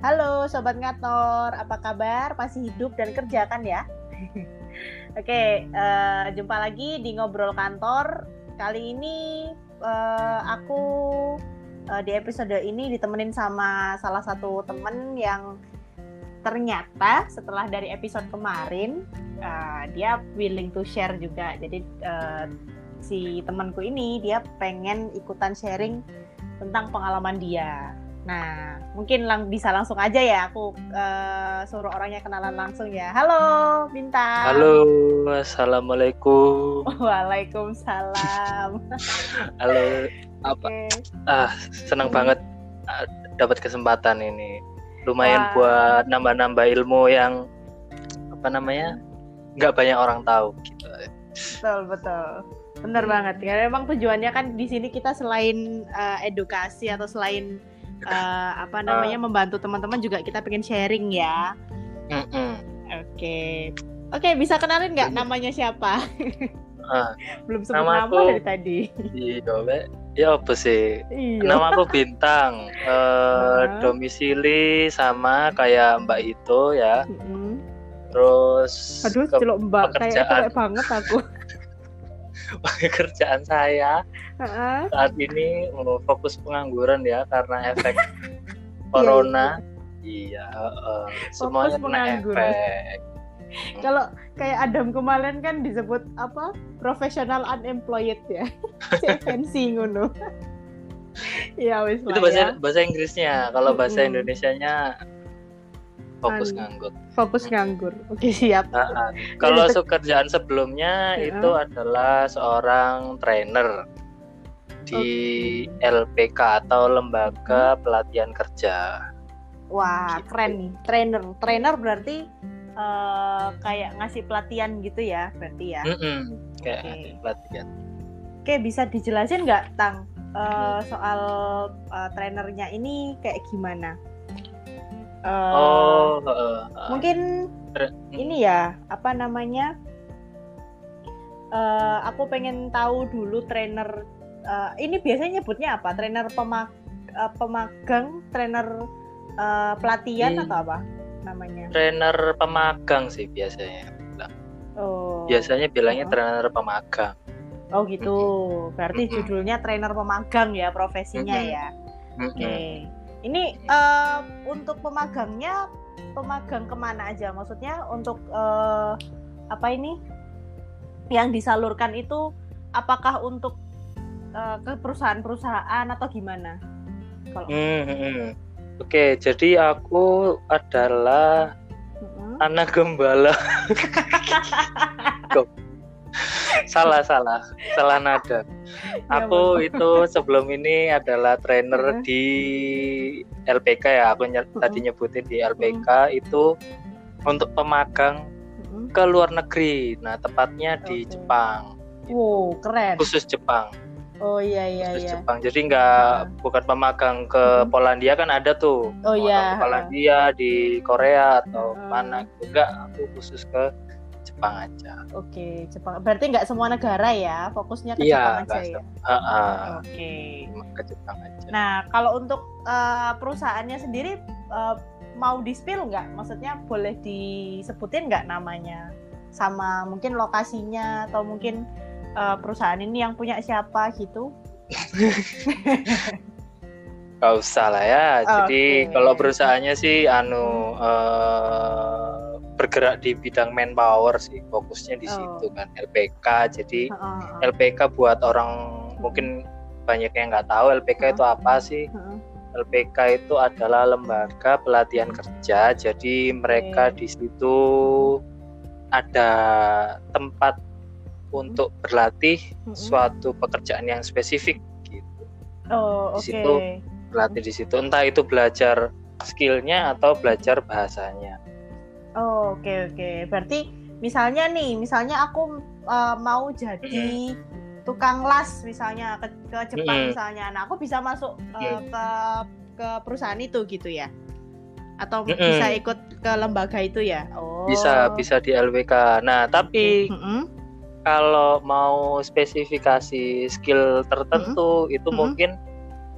Halo Sobat Ngator, apa kabar? Masih hidup dan kerja kan ya? Oke, uh, jumpa lagi di Ngobrol Kantor. Kali ini uh, aku uh, di episode ini ditemenin sama salah satu temen yang ternyata setelah dari episode kemarin uh, dia willing to share juga. Jadi uh, si temanku ini dia pengen ikutan sharing tentang pengalaman dia. Nah, mungkin lang bisa langsung aja ya aku uh, suruh orangnya kenalan langsung ya. Halo, Bintang. Halo, assalamualaikum. Waalaikumsalam. Halo, apa? Okay. Ah, senang banget uh, dapat kesempatan ini. Lumayan Wah. buat nambah-nambah ilmu yang apa namanya nggak banyak orang tahu gitu. Betul betul. Bener banget. Karena memang tujuannya kan di sini kita selain uh, edukasi atau selain uh, apa namanya uh. membantu teman-teman juga kita pengen sharing ya. Oke. Mm Oke, okay, bisa kenalin nggak namanya siapa? Uh, Belum sebut nama, nama dari tadi. Iya, ya apa sih? Iya. Nama aku Bintang. Uh, uh. Domisili sama kayak Mbak itu ya. Mm -hmm. Terus. Aduh, celok Mbak kayak banget aku. pekerjaan saya uh-huh. saat ini fokus pengangguran ya karena efek corona. Iya, iya. Uh, semuanya kena efek. Kalau kayak Adam kemarin kan disebut apa profesional unemployed ya. Fancy ngono. Ya wis itu bahasa ya. bahasa Inggrisnya. Kalau bahasa. Indonesia-nya fokus nganggur. fokus nganggur. Oke siap. Nah, kalau kerjaan sebelumnya ya. itu adalah seorang trainer di okay. LPK atau lembaga hmm. pelatihan kerja. Wah gitu. keren nih. Trainer. Trainer berarti uh, kayak ngasih pelatihan gitu ya berarti ya? Mm -mm, kayak okay. pelatihan. Oke bisa dijelasin nggak tang uh, soal uh, trainernya ini kayak gimana Uh, oh, uh, uh, mungkin uh, ini ya apa namanya? Uh, aku pengen tahu dulu trainer. Uh, ini biasanya nyebutnya apa? Trainer pemag uh, pemagang, trainer uh, pelatihan hmm. atau apa namanya? Trainer pemagang sih biasanya. Oh. Biasanya bilangnya uh. trainer pemagang. Oh gitu. Berarti judulnya trainer pemagang ya profesinya ya. Oke. Okay. Ini uh, untuk pemagangnya pemagang ke mana aja? Maksudnya untuk uh, apa ini yang disalurkan itu apakah untuk uh, ke perusahaan-perusahaan atau gimana? Kalau hmm, hmm, hmm. Oke, jadi aku adalah hmm. anak gembala. salah salah salah nada ya, aku itu sebelum ini adalah trainer uh di LPK ya aku ny tadi nyebutin di LPK uh itu untuk pemagang uh ke luar negeri nah tepatnya di Jepang wow keren khusus Jepang Oh iya iya khusus iya. Jepang. Jadi nggak uh. bukan pemagang ke uh Polandia kan ada tuh. Oh iya. Ke Polandia di Korea atau uh. mana. Enggak, aku khusus ke Jepang aja. Oke, Jepang. Berarti nggak semua negara ya, fokusnya ke iya, Jepang aja ya. Uh, uh, Oke. Ke Jepang aja. Nah, kalau untuk uh, perusahaannya sendiri uh, mau di spill nggak? Maksudnya boleh disebutin nggak namanya? Sama mungkin lokasinya atau mungkin uh, perusahaan ini yang punya siapa gitu? Gak usah lah ya. Jadi okay. kalau perusahaannya sih anu uh, bergerak di bidang manpower sih fokusnya di oh. situ kan LPK jadi uh. LPK buat orang mungkin banyak yang nggak tahu LPK itu apa sih? LPK itu adalah lembaga pelatihan kerja. Jadi mereka okay. di situ ada tempat untuk berlatih uh, suatu pekerjaan yang spesifik gitu. Oh, di situ berlatih di situ. Entah itu belajar skillnya atau belajar bahasanya Oh, oke okay, oke. Okay. Berarti misalnya nih, misalnya aku uh, mau jadi tukang las misalnya ke, ke Jepang misalnya. Nah, aku bisa masuk uh, ke ke perusahaan itu gitu ya. Atau mm. bisa ikut ke lembaga itu ya? Oh. Bisa, bisa di LWK. Nah, tapi mm -hmm. kalau mau spesifikasi skill tertentu mm -hmm. itu mm -hmm. mungkin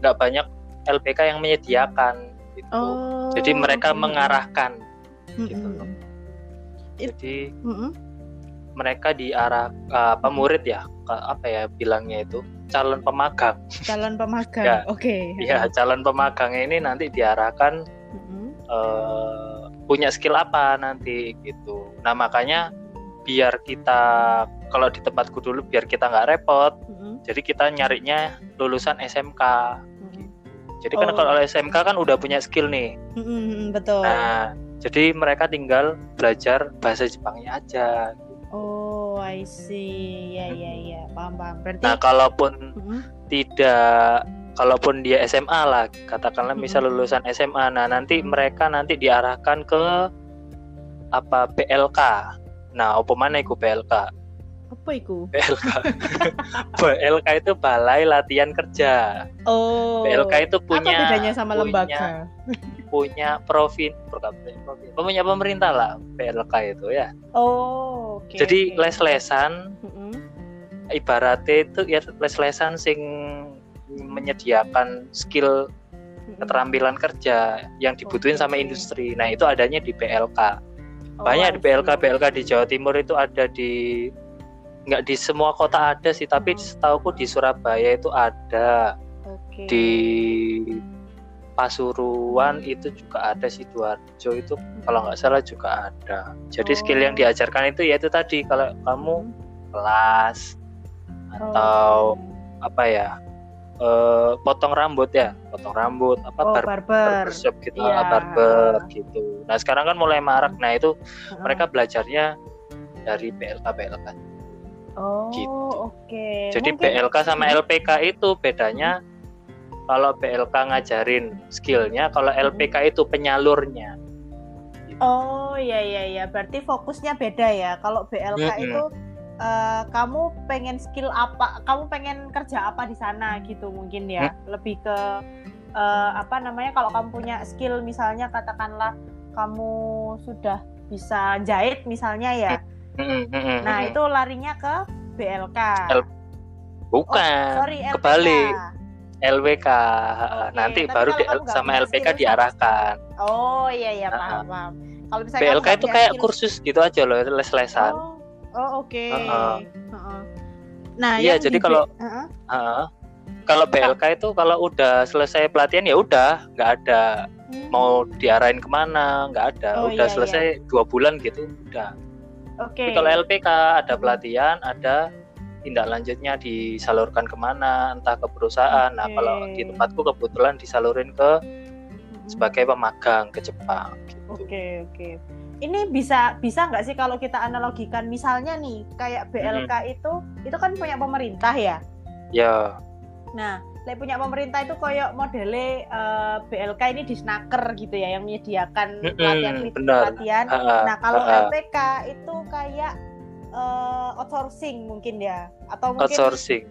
nggak banyak LPK yang menyediakan gitu. Oh, Jadi mereka okay. mengarahkan mm-hmm. gitu loh. Jadi mm-hmm. mereka diarah uh, apa murid ya apa ya bilangnya itu calon pemagang. Calon pemagang. ya, Oke. Okay. Ya calon pemagang ini nanti diarahkan mm-hmm. uh, punya skill apa nanti gitu. Nah makanya biar kita kalau di tempatku dulu biar kita nggak repot mm-hmm. jadi kita nyarinya lulusan SMK mm-hmm. jadi kan oh. kalau SMK kan udah punya skill nih mm-hmm, betul nah jadi mereka tinggal belajar bahasa Jepangnya aja oh I see ya ya ya paham paham berarti nah kalaupun mm-hmm. tidak kalaupun dia SMA lah katakanlah misal lulusan SMA nah nanti mereka nanti diarahkan ke apa PLK Nah, apa mana iku PLK? Apa iku? PLK. PLK itu Balai Latihan Kerja. Oh. PLK itu punya Apa bedanya sama punya, lembaga? punya profit, punya pemerintah lah PLK itu ya. Oh, okay, Jadi okay. les-lesan mm -hmm. ibaratnya itu ya les-lesan sing menyediakan skill keterampilan kerja yang dibutuhin okay. sama industri. Nah, itu adanya di PLK Oh, banyak di PLK PLK di Jawa Timur itu ada di nggak di semua kota ada sih tapi hmm. setahuku di Surabaya itu ada okay. di Pasuruan itu juga ada si Sidoarjo itu kalau nggak salah juga ada jadi skill yang oh. diajarkan itu ya itu tadi kalau kamu kelas atau oh. apa ya uh, potong rambut ya potong rambut apa oh, bar barber shop gitu yeah. barber gitu nah sekarang kan mulai marak nah itu uh. mereka belajarnya dari PLK PLK oh gitu. oke okay. jadi Mungkin... PLK sama LPK itu bedanya kalau PLK ngajarin skillnya kalau LPK itu penyalurnya. Oh iya iya iya. Berarti fokusnya beda ya. Kalau BLK mm -hmm. itu uh, kamu pengen skill apa kamu pengen kerja apa di sana gitu mungkin ya? Hmm? lebih ke uh, apa namanya kalau kamu punya skill misalnya katakanlah kamu sudah bisa jahit misalnya ya? Hmm, hmm, hmm, nah itu larinya ke BLK L bukan oh, sorry, LPK. kebalik LWK okay, nanti baru di, sama LPK skill, diarahkan oh iya iya paham paham kalau misalnya BLK itu kayak skill... kursus gitu aja loh les-lesan oh Oh oke. Okay. Uh -uh. Nah iya jadi kalau uh -uh. Uh, kalau BLK itu kalau udah selesai pelatihan ya udah nggak ada hmm. mau diarahin ke mana nggak ada oh, udah iya, selesai iya. dua bulan gitu udah. Oke. Okay. kalau LPK ada pelatihan ada tindak lanjutnya disalurkan ke mana entah ke perusahaan. Okay. Nah kalau di tempatku kebetulan disalurin ke sebagai pemagang ke Jepang. Gitu. Oke okay, oke. Okay ini bisa bisa nggak sih kalau kita analogikan misalnya nih kayak BLK hmm. itu itu kan punya pemerintah ya ya nah like punya pemerintah itu koyok modele uh, eh, BLK ini di snaker gitu ya yang menyediakan pelatihan hmm, pelatihan nah kalau uh, LPK itu kayak uh, outsourcing mungkin ya atau mungkin outsourcing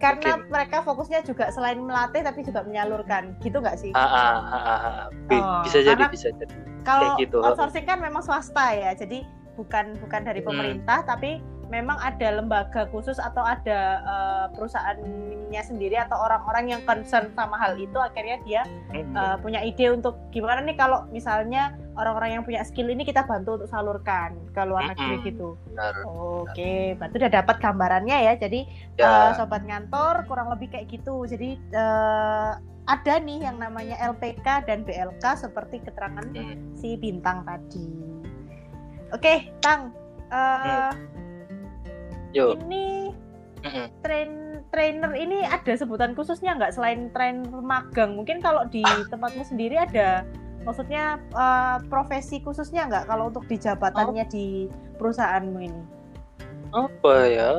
karena Mungkin. mereka fokusnya juga selain melatih tapi juga menyalurkan gitu nggak sih? Ah, ah, ah, ah, ah. Oh, bisa jadi bisa jadi. Kalau gitu. outsourcing kan memang swasta ya, jadi bukan bukan dari hmm. pemerintah hmm. tapi memang ada lembaga khusus atau ada uh, perusahaannya sendiri atau orang-orang yang concern sama hal itu akhirnya dia uh, punya ide untuk gimana nih kalau misalnya orang-orang yang punya skill ini kita bantu untuk salurkan ke luar negeri hmm. gitu. Oke, okay. berarti udah dapat gambarannya ya. Jadi ya. uh, sobat ngantor kurang lebih kayak gitu. Jadi uh, ada nih yang namanya LPK dan BLK seperti keterangan hmm. si bintang tadi. Oke, okay, Tang. Uh, hmm Yo. Ini train trainer ini ada sebutan khususnya nggak selain trainer magang? Mungkin kalau di tempatmu sendiri ada maksudnya uh, profesi khususnya nggak kalau untuk di jabatannya oh. di perusahaanmu ini? Apa ya?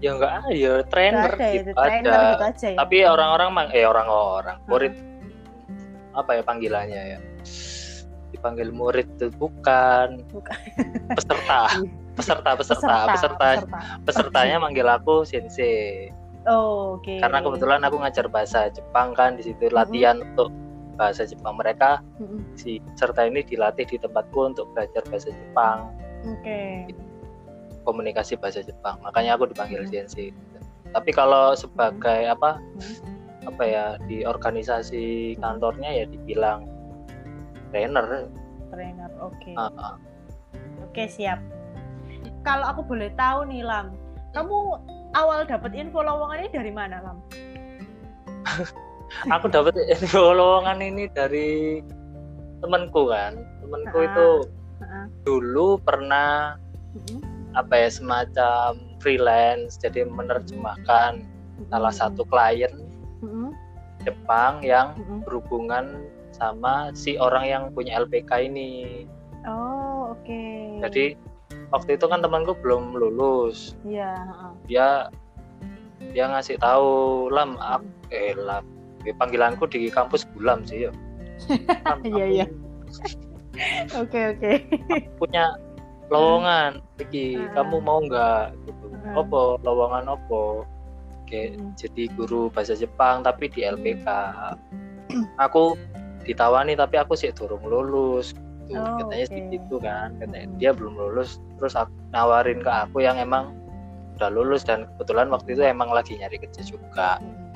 Ya nggak ada ya trainer ada, gitu, trainer ada. Gitu aja, ya? Tapi orang-orang mang eh orang-orang murid hmm. apa ya panggilannya ya? Dipanggil murid itu bukan, bukan. peserta. Peserta peserta peserta, peserta, peserta. pesertanya manggil aku sensei oh, oke okay. karena kebetulan aku ngajar bahasa Jepang kan di situ latihan mm -hmm. untuk bahasa Jepang mereka mm -hmm. si peserta ini dilatih di tempatku untuk belajar bahasa Jepang oke okay. komunikasi bahasa Jepang makanya aku dipanggil mm -hmm. sensei tapi kalau sebagai mm -hmm. apa mm -hmm. apa ya di organisasi kantornya ya dibilang trainer trainer oke okay. uh -uh. oke okay, siap kalau aku boleh tahu nih Lam kamu awal dapat info lowongan ini dari mana Lam aku dapat info lowongan ini dari temanku kan temanku -huh. itu -huh. dulu pernah -huh. apa ya semacam freelance jadi menerjemahkan -huh. salah satu klien -huh. Jepang yang -huh. berhubungan sama si orang yang punya LPK ini. Oh, oke. Okay. Jadi waktu itu kan temanku belum lulus. Iya. Dia dia ngasih tahu lam, aku, eh lam, panggilanku di kampus bulam sih ya. Iya iya. Oke oke. Punya lowongan, Iki, uh. kamu mau nggak? Gitu. Uh. Opo, lowongan opo? Kayak uh. jadi guru bahasa Jepang tapi di LPK. Aku ditawani tapi aku sih turun lulus gitu. Oh, katanya okay. gitu kan katanya hmm. dia belum lulus terus aku nawarin ke aku yang emang udah lulus dan kebetulan waktu itu emang lagi nyari kerja juga hmm.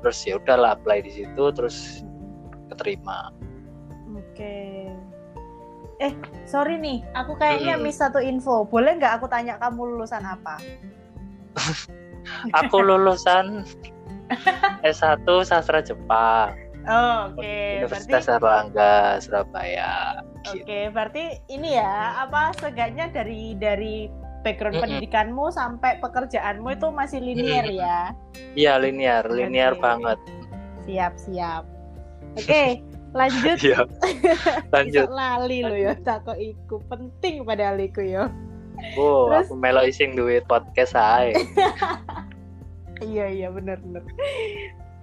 terus ya udahlah apply di situ terus keterima oke okay. eh sorry nih aku kayaknya hmm. miss satu info boleh nggak aku tanya kamu lulusan apa aku lulusan S1 sastra Jepang Oh, oke. Okay. Universitas berarti... Erlangga Surabaya. Oke, okay, berarti ini ya apa seenggaknya dari dari background mm -hmm. pendidikanmu sampai pekerjaanmu itu masih linear mm -hmm. ya? Iya linear, linear okay. banget. Siap siap. Oke, okay, lanjut. Iya. lanjut. lali lo ya, tako iku penting pada aliku yo. Oh, Terus... aku melo ising duit podcast saya. iya iya benar benar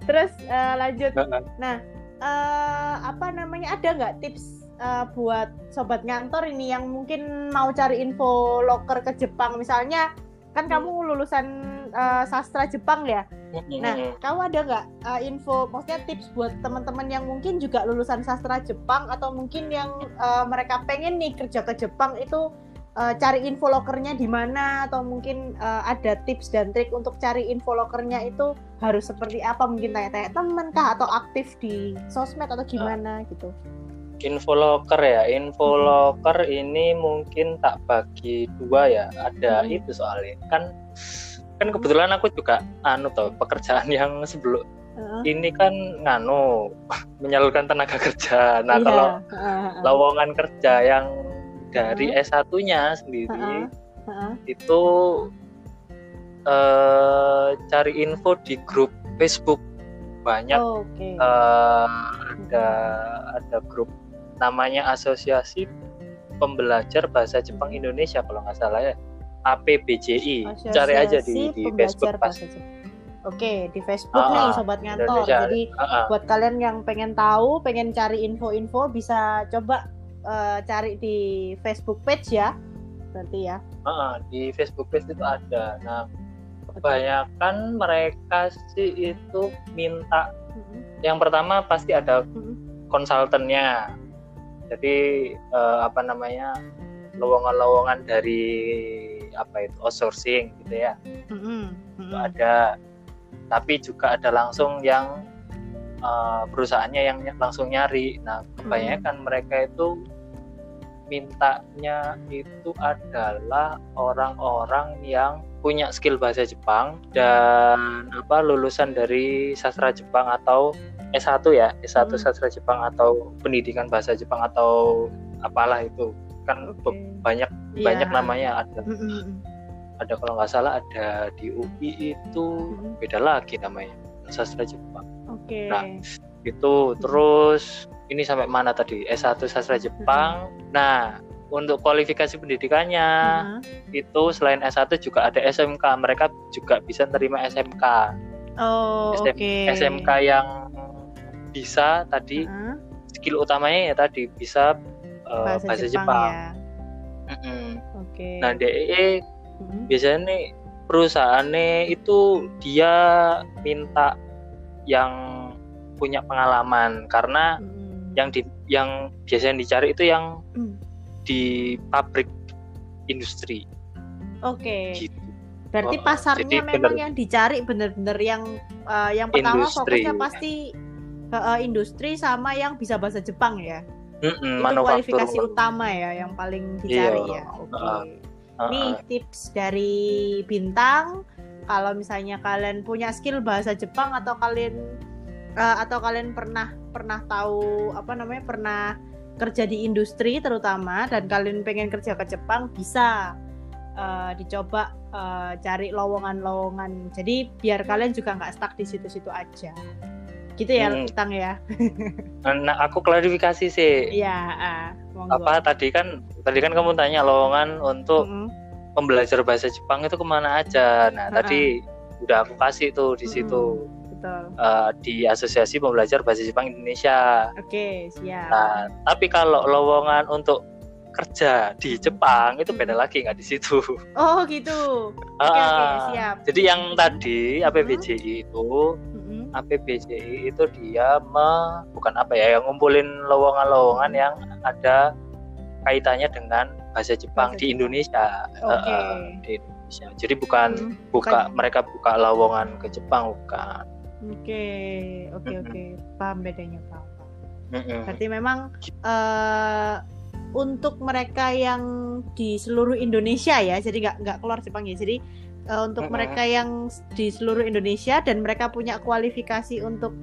terus uh, lanjut nah uh, apa namanya ada nggak tips uh, buat sobat ngantor ini yang mungkin mau cari info loker ke Jepang. Misalnya kan hmm. kamu lulusan uh, sastra Jepang ya? Hmm. nah kamu ada nggak uh, info maksudnya tips buat teman-teman yang mungkin juga lulusan sastra Jepang atau mungkin yang uh, mereka pengen nih kerja ke Jepang itu uh, cari info lokernya di mana? Atau mungkin uh, ada tips dan trik untuk cari info lokernya itu harus seperti apa? Mungkin tanya-tanya temen kah atau aktif di sosmed atau gimana gitu info locker ya info locker ini mungkin tak bagi dua ya ada hmm. itu soalnya kan kan kebetulan aku juga anu tau pekerjaan yang sebelum uh. ini kan nganu menyalurkan tenaga kerja nah yeah. kalau uh, lowongan kerja yang dari uh. S1-nya sendiri uh, uh. itu uh, cari info di grup Facebook banyak oh, okay. uh, ada ada grup namanya Asosiasi Pembelajar Bahasa Jepang Indonesia kalau nggak salah ya APBJI Asosiasi cari aja di, di Facebook pas Oke, di Facebook uh, nih sobat ngantor. Indonesia. Jadi uh, uh. buat kalian yang pengen tahu, pengen cari info-info bisa coba uh, cari di Facebook page ya berarti ya uh, di Facebook page itu ada nah kebanyakan mereka sih itu minta mm-hmm. yang pertama pasti ada mm-hmm. konsultannya jadi uh, apa namanya lowongan-lowongan dari apa itu outsourcing gitu ya mm-hmm. itu ada tapi juga ada langsung yang uh, perusahaannya yang langsung nyari nah kebanyakan hmm. mereka itu mintanya itu adalah orang-orang yang punya skill bahasa Jepang dan apa lulusan dari sastra Jepang atau S1 ya, S1 hmm. sastra Jepang atau pendidikan bahasa Jepang atau apalah itu. Kan okay. banyak yeah. banyak namanya ada. Mm -hmm. Ada kalau nggak salah ada di UI itu mm beda lagi namanya, sastra Jepang. Oke. Okay. Nah, itu terus ini sampai mana tadi S1 sastra Jepang. Hmm. Nah, untuk kualifikasi pendidikannya hmm. itu selain S1 juga ada SMK. Mereka juga bisa terima SMK. Oh, SM, okay. SMK yang bisa tadi hmm. skill utamanya ya tadi bisa uh, bahasa, bahasa Jepang. Jepang. Ya. Mm -hmm. Oke. Okay. Nah, DEE hmm. biasanya nih perusahaannya itu dia minta yang punya pengalaman karena hmm yang di yang biasanya dicari itu yang hmm. di pabrik industri. Oke. Okay. Gitu. Berarti oh, pasarnya memang bener, yang dicari benar-benar yang uh, yang pertama industri. fokusnya pasti uh, industri sama yang bisa bahasa Jepang ya. Mm-mm, itu kualifikasi utama ya yang paling dicari iya. ya. Oke. Okay. Uh, uh. Nih tips dari bintang kalau misalnya kalian punya skill bahasa Jepang atau kalian uh, atau kalian pernah pernah tahu apa namanya pernah kerja di industri terutama dan kalian pengen kerja ke Jepang bisa uh, dicoba uh, cari lowongan-lowongan jadi biar kalian juga nggak stuck di situ-situ aja gitu ya hmm. tang ya nah aku klarifikasi sih ya uh, apa tadi kan tadi kan kamu tanya lowongan untuk mm -hmm pembelajar bahasa Jepang itu ke mana aja. Nah, uh -huh. tadi udah aku kasih tuh di situ. Hmm, betul. Uh, di Asosiasi Pembelajar Bahasa Jepang Indonesia. Oke, siap. Nah, tapi kalau lowongan untuk kerja di Jepang itu beda lagi nggak di situ. Oh gitu. Oke, okay, uh, okay, siap. Jadi yang tadi APBJI hmm. itu APBJI itu dia me, bukan apa ya yang ngumpulin lowongan-lowongan yang ada kaitannya dengan bahasa Jepang bahasa di Indonesia. Okay. Uh, di Indonesia. Jadi bukan hmm, buka mereka buka lowongan ke Jepang bukan. Oke, oke oke. Paham bedanya, Pak. Berarti memang uh, untuk mereka yang di seluruh Indonesia ya, jadi nggak nggak keluar Jepang ya. Jadi uh, untuk mereka yang di seluruh Indonesia dan mereka punya kualifikasi untuk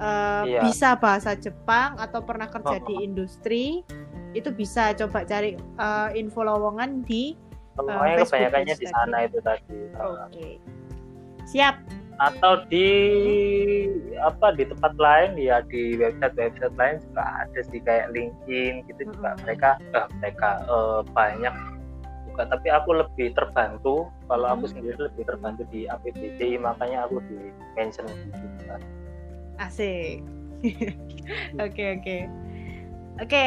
uh, iya. bisa bahasa Jepang atau pernah kerja di industri itu bisa coba cari uh, info lowongan di uh, Facebook kebanyakannya di sana itu tadi. Oke. Okay. Siap. Atau di apa di tempat lain ya di website-website lain juga ada sih kayak LinkedIn gitu mm -hmm. juga mereka eh, mereka uh, banyak juga tapi aku lebih terbantu kalau aku sendiri lebih terbantu di APBD makanya aku di mention di situ. Asik. Oke oke. Oke,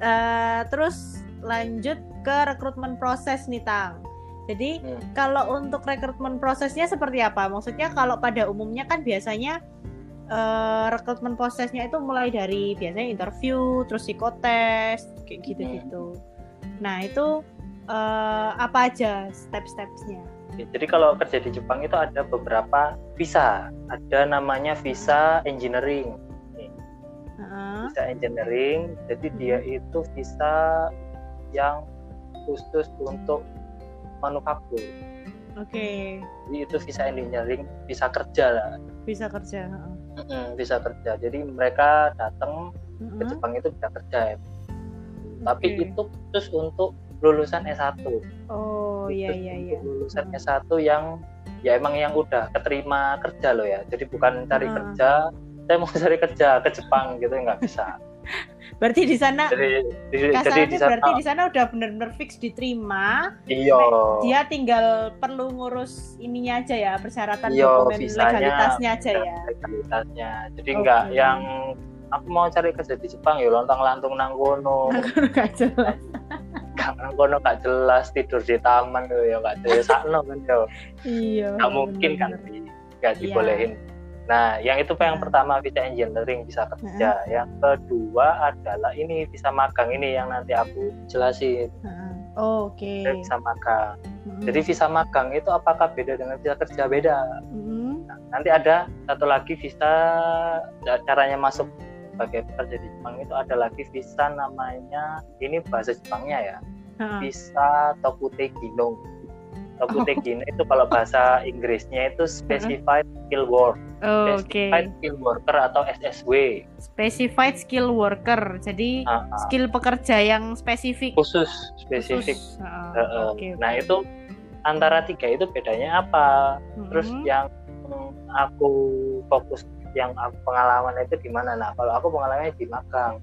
uh, terus lanjut ke rekrutmen proses nih Tang. Jadi hmm. kalau untuk rekrutmen prosesnya seperti apa? Maksudnya kalau pada umumnya kan biasanya uh, rekrutmen prosesnya itu mulai dari biasanya interview, terus psikotes, kayak gitu-gitu. Hmm. Nah itu uh, apa aja step-stepsnya? Jadi kalau kerja di Jepang itu ada beberapa visa. Ada namanya visa engineering visa engineering jadi dia itu visa yang khusus untuk manufaktur oke okay. jadi itu visa engineering visa kerja lah visa kerja uh. visa kerja jadi mereka datang uh-huh. ke Jepang itu bisa kerja ya okay. tapi itu khusus untuk lulusan S1 oh iya iya iya. lulusan uh. S1 yang ya emang yang udah keterima kerja loh ya. Jadi bukan cari uh. kerja saya mau cari kerja ke Jepang gitu nggak bisa. Berarti di sana jadi, di, jadi di sana, berarti di sana udah benar-benar fix diterima. Iya. Dia tinggal perlu ngurus ininya aja ya persyaratan iyo, dokumen visanya, legalitasnya aja ya? legalitasnya. Jadi okay. nggak yang aku mau cari kerja di Jepang ya lontang lantung nanggono nggak jelas nanggono gak jelas tidur di taman ya nggak jelas kan ya iya nggak mungkin kan nggak iya. dibolehin Nah, yang itu yang pertama visa engineering bisa kerja. Uh-huh. Yang kedua adalah ini visa magang ini yang nanti aku jelasin. Uh-huh. Oh, Oke. Okay. Visa magang. Uh-huh. Jadi visa magang itu apakah beda dengan visa kerja beda? Uh-huh. Nah, nanti ada satu lagi visa caranya masuk sebagai pekerja di Jepang itu ada lagi visa namanya ini bahasa Jepangnya ya. Visa Tokute Gino Tokutegino itu kalau bahasa Inggrisnya itu specified skill work. Oh, specified okay. skill worker atau SSW. Specified skill worker. Jadi uh, uh. skill pekerja yang spesifik. Khusus, spesifik. Khusus. Uh, uh, okay, nah, okay. itu antara tiga itu bedanya apa? Uh-huh. Terus yang aku fokus yang pengalaman itu di mana? Nah, kalau aku pengalamannya di magang.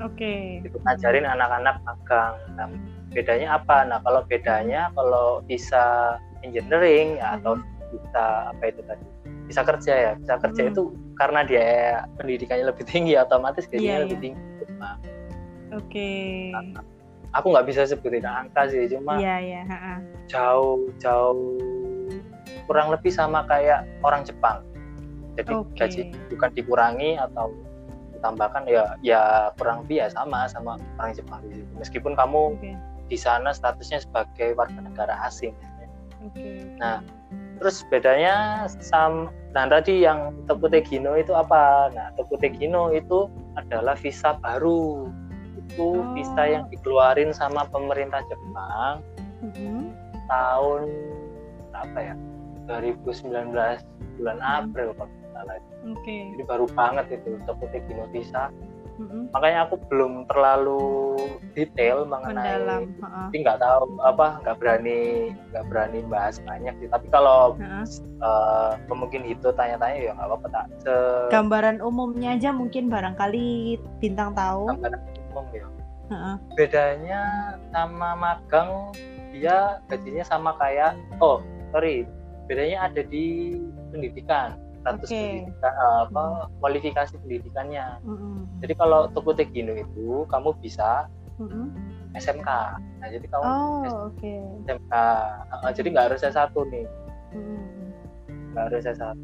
Oke. Okay. Itu ngajarin anak-anak magang. Nah, bedanya apa nah kalau bedanya kalau bisa engineering ya, atau hmm. bisa apa itu tadi bisa kerja ya bisa kerja hmm. itu karena dia pendidikannya lebih tinggi otomatis gajinya yeah, lebih yeah. tinggi oke okay. nah, aku nggak bisa sebutin angka sih cuma yeah, yeah. jauh jauh kurang lebih sama kayak orang Jepang jadi okay. gaji bukan dikurangi atau ditambahkan ya ya kurang lebih ya sama sama orang Jepang meskipun kamu okay di sana statusnya sebagai warga negara asing. Okay. Nah, terus bedanya sam nah tadi yang Tepute Gino itu apa? Nah, Tepute Gino itu adalah visa baru. itu oh. visa yang dikeluarin sama pemerintah Jepang mm-hmm. tahun apa ya 2019 bulan mm-hmm. April kalau Oke. Okay. Jadi baru banget itu Tokuteki Gino visa hmm Makanya aku belum terlalu detail mengenai, Mendalam. tapi nggak tahu apa, nggak berani nggak berani bahas banyak sih. Tapi kalau uh-uh. uh, mungkin itu tanya-tanya ya nggak apa-apa tak. Se- Gambaran umumnya aja mungkin barangkali bintang tahu. Gambaran umum ya. Uh-uh. Bedanya sama magang dia gajinya sama kayak oh sorry bedanya ada di pendidikan status okay. pendidikan uh, apa mm. kualifikasi pendidikannya. Mm-hmm. Jadi kalau Toko Tegino itu kamu bisa mm-hmm. SMK. Nah jadi kamu oh, okay. SMK. Jadi nggak harus S1 nih. Mm-hmm. Nggak harus S1.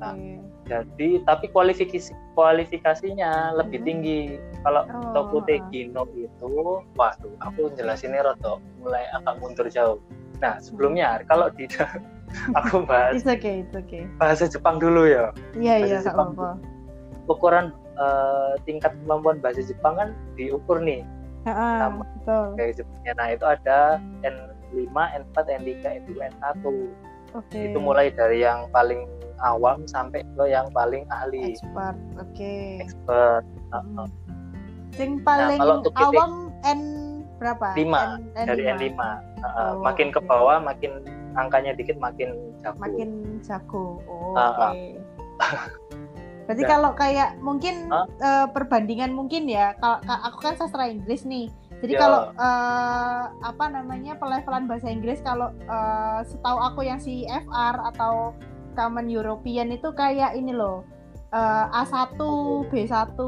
Okay. Nah, jadi tapi kualifikasi kualifikasinya lebih mm-hmm. tinggi. Kalau oh. Toko Tegino itu, waduh, aku jelasinnya roto mulai agak mundur jauh. Nah sebelumnya kalau di aku bahas it's okay, it's okay. bahasa Jepang dulu ya iya iya apa ukuran uh, tingkat kemampuan bahasa Jepang kan diukur nih uh, sama betul. kayak Jepangnya nah itu ada N5 N4 N3 N2 N1 okay. itu mulai dari yang paling awam sampai ke yang paling ahli expert oke okay. expert uh, hmm. yang paling nah, awam N berapa? 5 N, N5. dari N5 uh, oh, makin okay. ke bawah makin angkanya dikit makin jago. Makin jago. Oh, uh, oke. Okay. Berarti ya. kalau kayak mungkin huh? uh, eh, perbandingan mungkin ya, kalau aku kan sastra Inggris nih. Jadi ya. kalau uh, apa namanya pelevelan bahasa Inggris kalau uh, setahu aku yang CFR atau Common European itu kayak ini loh uh, A1, B1,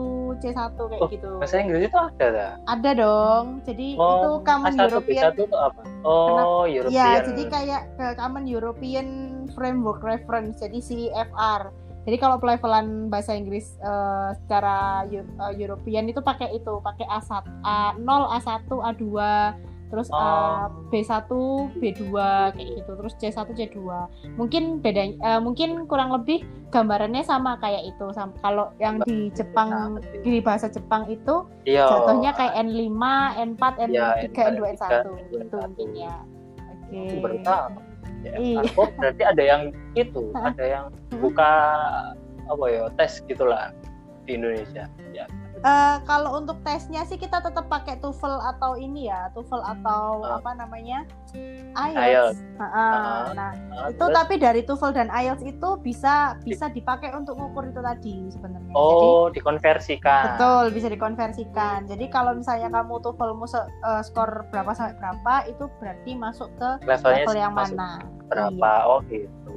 C1 kayak oh, gitu. Bahasa Inggris itu ada lah. Ada dong. Jadi oh, itu Common A1, European. B1 itu apa? Oh, Kenapa? European. Ya, jadi kayak ke Common European Framework Reference, jadi CFR. Jadi kalau pelevelan bahasa Inggris uh, secara uh, European itu pakai itu, pakai A1, A0, A1, A2, terus oh. uh, B1, B2 kayak gitu, terus C1, C2. Mungkin bedanya uh, mungkin kurang lebih gambarannya sama kayak itu. Sama, kalau yang di Jepang di bahasa Jepang itu Yo. Iya. jatuhnya kayak N5, N4, N3, ya, N2, N1 gitu mungkin ya. Oke. Okay. Ya, iya. Berarti ada yang itu, ada yang buka apa ya tes gitulah di Indonesia. Ya. Uh, kalau untuk tesnya sih kita tetap pakai TOEFL atau ini ya, TOEFL atau uh, apa namanya IELTS. IELTS. Uh, uh, nah, uh, itu terus? tapi dari TOEFL dan IELTS itu bisa bisa dipakai untuk ngukur itu tadi sebenarnya. Oh, Jadi, dikonversikan. Betul, bisa dikonversikan. Jadi kalau misalnya kamu TOEFLmu uh, skor berapa sampai berapa, itu berarti masuk ke Levelnya level yang mana? Berapa? Iya. Oh gitu.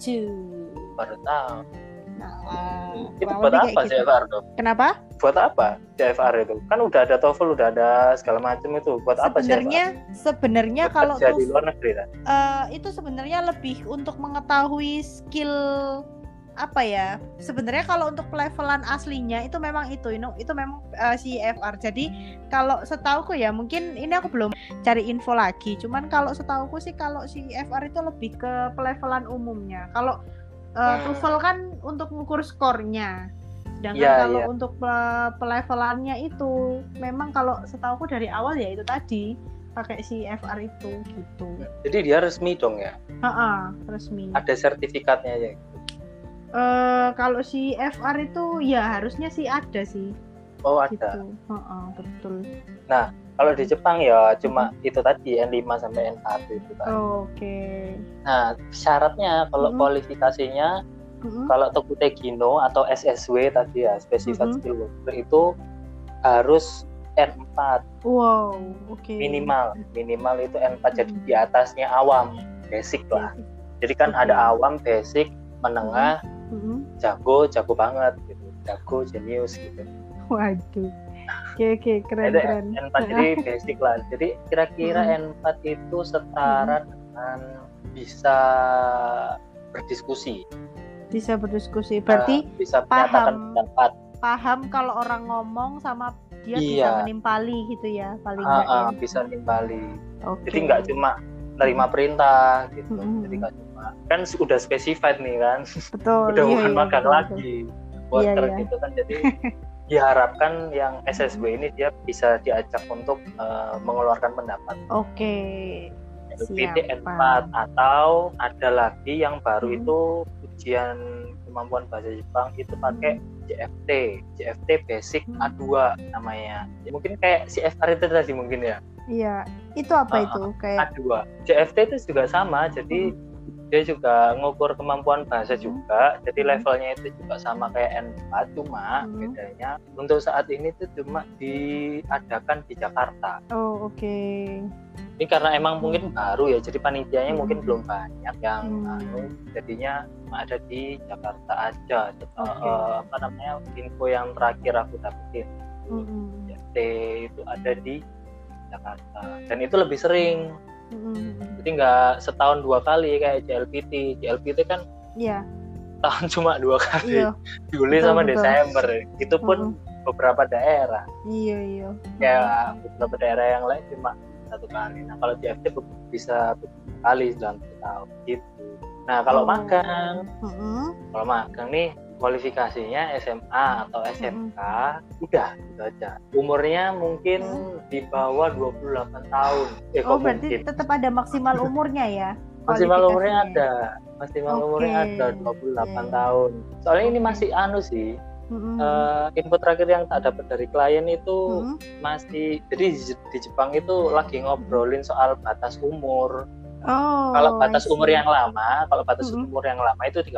Gitu. Baru tahu Nah, itu buat apa gitu. CFR tuh? Kenapa? Buat apa CFR itu? Kan udah ada TOEFL, udah ada segala macam itu. Buat apa sih? Sebenarnya, sebenarnya kalau di luar negeri kan? Uh, itu sebenarnya lebih untuk mengetahui skill apa ya sebenarnya kalau untuk levelan aslinya itu memang itu itu, itu memang uh, eh, CFR jadi kalau setauku ya mungkin ini aku belum cari info lagi cuman kalau setauku sih kalau CFR itu lebih ke pelevelan umumnya kalau uh, TOEFL kan untuk mengukur skornya. Sedangkan yeah, kalau yeah. untuk pelevelannya itu memang kalau setahu dari awal ya itu tadi pakai si FR itu gitu. Jadi dia resmi dong ya? Ha resmi. Ada sertifikatnya ya? Uh, kalau si FR itu ya harusnya sih ada sih. Oh ada. Gitu. Ha -ha, betul. Nah kalau di Jepang ya cuma itu tadi N5 sampai N1 itu tadi. Oh, Oke. Okay. Nah, syaratnya kalau hmm. kualifikasinya hmm. kalau Tokutegino atau SSW tadi ya, Specified hmm. Skill Worker itu harus N4. Wow, oke. Okay. Minimal, minimal itu N4 hmm. jadi di atasnya awam, basic lah. Jadi kan okay. ada awam, basic, menengah, hmm. jago, jago banget gitu. Jago, jenius gitu. Waduh Oke oke keren keren. N4 jadi basic lah. Jadi kira-kira hmm. N4 itu setara hmm. dengan bisa berdiskusi. Bisa berdiskusi. Berarti uh, bisa paham pendapat. Paham kalau orang ngomong sama dia iya. bisa menimpali gitu ya paling uh, uh, ya. bisa menimpali. Okay. Jadi nggak cuma terima perintah gitu. Hmm. Jadi nggak cuma kan sudah specified nih kan. Betul. udah iya, bukan iya, magang betul, lagi. Worker iya, iya. gitu kan jadi diharapkan yang SSW ini dia bisa diajak untuk uh, mengeluarkan pendapat. Oke. Okay. N4 atau ada lagi yang baru hmm. itu ujian kemampuan bahasa Jepang itu pakai hmm. JFT, JFT Basic hmm. A2 namanya. Ya, mungkin kayak CFR itu tadi mungkin ya. Iya, itu apa uh, itu? Kayak A2. JFT itu juga sama, jadi hmm dia juga ngukur kemampuan bahasa juga jadi hmm. levelnya itu juga sama kayak N4 cuma hmm. bedanya untuk saat ini tuh cuma diadakan di Jakarta oh oke okay. ini karena emang mungkin baru ya jadi panitianya hmm. mungkin belum banyak yang hmm. anu jadinya ada di Jakarta aja okay. uh, apa namanya info yang terakhir aku dapetin hmm. itu ada di Jakarta dan itu lebih sering Hmm. Jadi nggak setahun dua kali kayak JLPT. JLPT kan Iya. tahun cuma dua kali. Iya. Juli betul, sama betul. Desember. Itu pun hmm. beberapa daerah. Iya iya. Kayak beberapa daerah yang lain cuma satu kali. Nah kalau JFT bisa kali dalam tahun gitu. Nah kalau oh. magang, hmm. kalau magang nih kualifikasinya SMA atau SMK hmm. udah gitu aja umurnya mungkin hmm. di bawah 28 tahun eh, oh berarti mungkin? tetap ada maksimal umurnya ya maksimal umurnya ada maksimal okay. umurnya ada 28 yeah. tahun soalnya ini masih anu sih Mm-hmm. Uh, info terakhir yang tak dapat dari klien itu mm-hmm. masih jadi di Jepang itu lagi ngobrolin soal batas umur Oh, kalau batas umur yang lama, kalau batas mm -hmm. umur yang lama itu 30.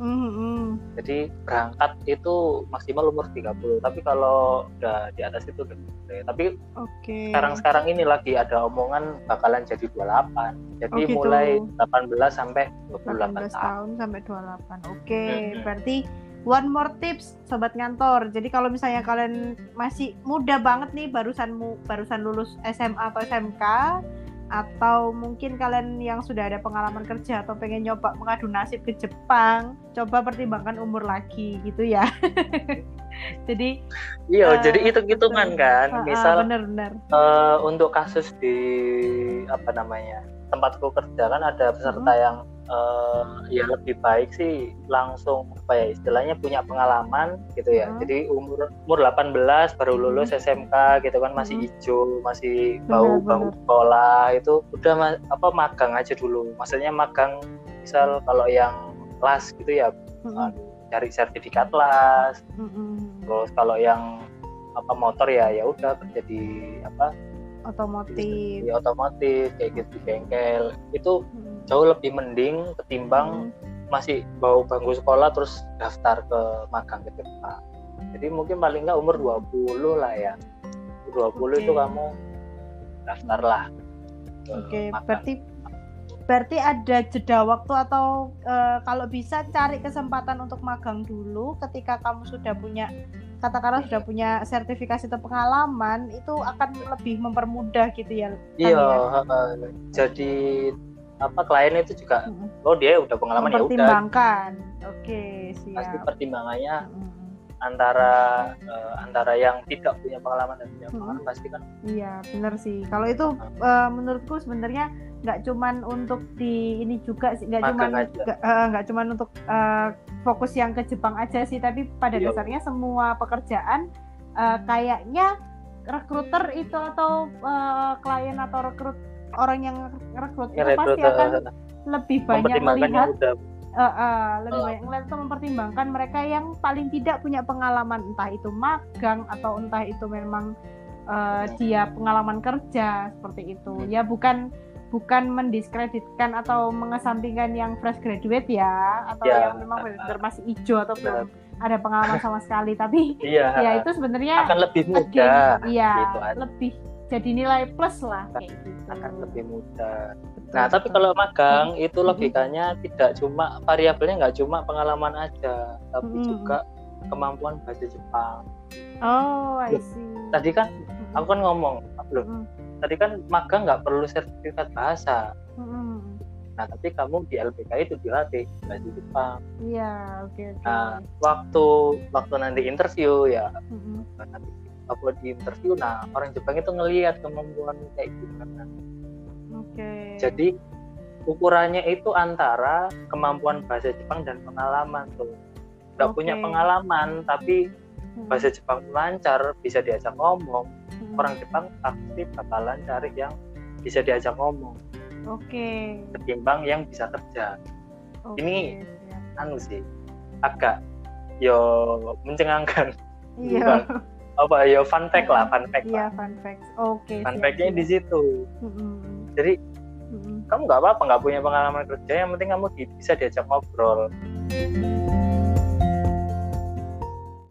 Mm -hmm. Jadi berangkat itu maksimal umur 30. Tapi kalau udah di atas itu udah boleh. Tapi okay. sekarang-sekarang ini lagi ada omongan bakalan jadi 28. Jadi oh, gitu. mulai 18 sampai 28 18 tahun. tahun sampai 28. Oke, okay. mm -hmm. berarti one more tips sobat ngantor. Jadi kalau misalnya kalian masih muda banget nih barusan barusan lulus SMA atau SMK atau mungkin kalian yang sudah ada pengalaman kerja atau pengen nyoba mengadu nasib ke Jepang, coba pertimbangkan umur lagi gitu ya. jadi iya, uh, jadi hitung-hitungan kan. Uh, Misal bener-bener. Uh, untuk kasus di apa namanya? tempatku kerja kan ada peserta hmm. yang uh, ya lebih baik sih langsung apa ya istilahnya punya pengalaman gitu ya. Hmm. Jadi umur umur 18 baru hmm. lulus hmm. SMK gitu kan masih hmm. hijau, masih bau bau sekolah itu udah ma apa magang aja dulu. Maksudnya magang misal kalau yang las gitu ya hmm. uh, cari sertifikat las. Hmm. Terus kalau yang apa motor ya ya udah kerja di apa otomotif di otomotif kayak gitu di bengkel itu hmm jauh lebih mending ketimbang hmm. masih bau bangku sekolah terus daftar ke magang ke Jepang. Jadi mungkin paling nggak umur 20 lah ya. 20 okay. itu kamu daftar lah. Oke, okay. berarti berarti ada jeda waktu atau uh, kalau bisa cari kesempatan untuk magang dulu ketika kamu sudah punya katakanlah sudah punya sertifikasi atau pengalaman itu akan lebih mempermudah gitu ya. Iya, ya? jadi apa klien itu juga hmm. oh dia udah pengalaman ya udah pertimbangkan oke okay, siap pasti pertimbangannya hmm. antara uh, antara yang tidak punya pengalaman dan punya pengalaman hmm. pasti kan iya benar sih kalau itu uh, menurutku sebenarnya nggak cuman untuk di ini juga sih nggak cuman nggak uh, cuman untuk uh, fokus yang ke Jepang aja sih tapi pada Yo. Iya. dasarnya semua pekerjaan uh, kayaknya rekruter itu atau uh, klien atau rekrut orang yang rekrut itu pasti akan lebih banyak melihat uh, uh, lebih uh. banyak melihat itu mempertimbangkan mereka yang paling tidak punya pengalaman entah itu magang atau entah itu memang uh, dia pengalaman kerja seperti itu. Hmm. ya bukan bukan mendiskreditkan atau mengesampingkan yang fresh graduate ya atau ya, yang memang benar masih hijau atau belum ada pengalaman sama sekali. Tapi iya, ya itu sebenarnya akan lebih mudah. Iya gitu lebih jadi nilai plus lah kayak gitu. akan lebih mudah betul, nah betul. tapi kalau magang hmm. itu logikanya hmm. tidak cuma variabelnya nggak cuma pengalaman aja tapi hmm. juga kemampuan bahasa Jepang oh I see tadi kan hmm. aku kan ngomong loh hmm. tadi kan magang nggak perlu sertifikat bahasa hmm. Nah, tapi kamu di LPK itu dilatih bahasa Jepang. Iya, oke okay, okay. Nah, waktu waktu nanti interview ya, mm-hmm. nanti aku di interview nah orang Jepang itu ngelihat kemampuan kayak gimana oke okay. jadi ukurannya itu antara kemampuan bahasa Jepang dan pengalaman tuh nggak okay. punya pengalaman tapi hmm. bahasa Jepang lancar bisa diajak ngomong hmm. orang Jepang pasti bakalan cari yang bisa diajak ngomong oke okay. ketimbang yang bisa kerja okay. ini anu sih agak yo mencengangkan iya apa yo fun fact lah fun fact iya fun fact oke okay, fun factnya di situ. Hmm. jadi hmm. kamu nggak apa-apa nggak punya pengalaman kerja yang penting kamu bisa diajak ngobrol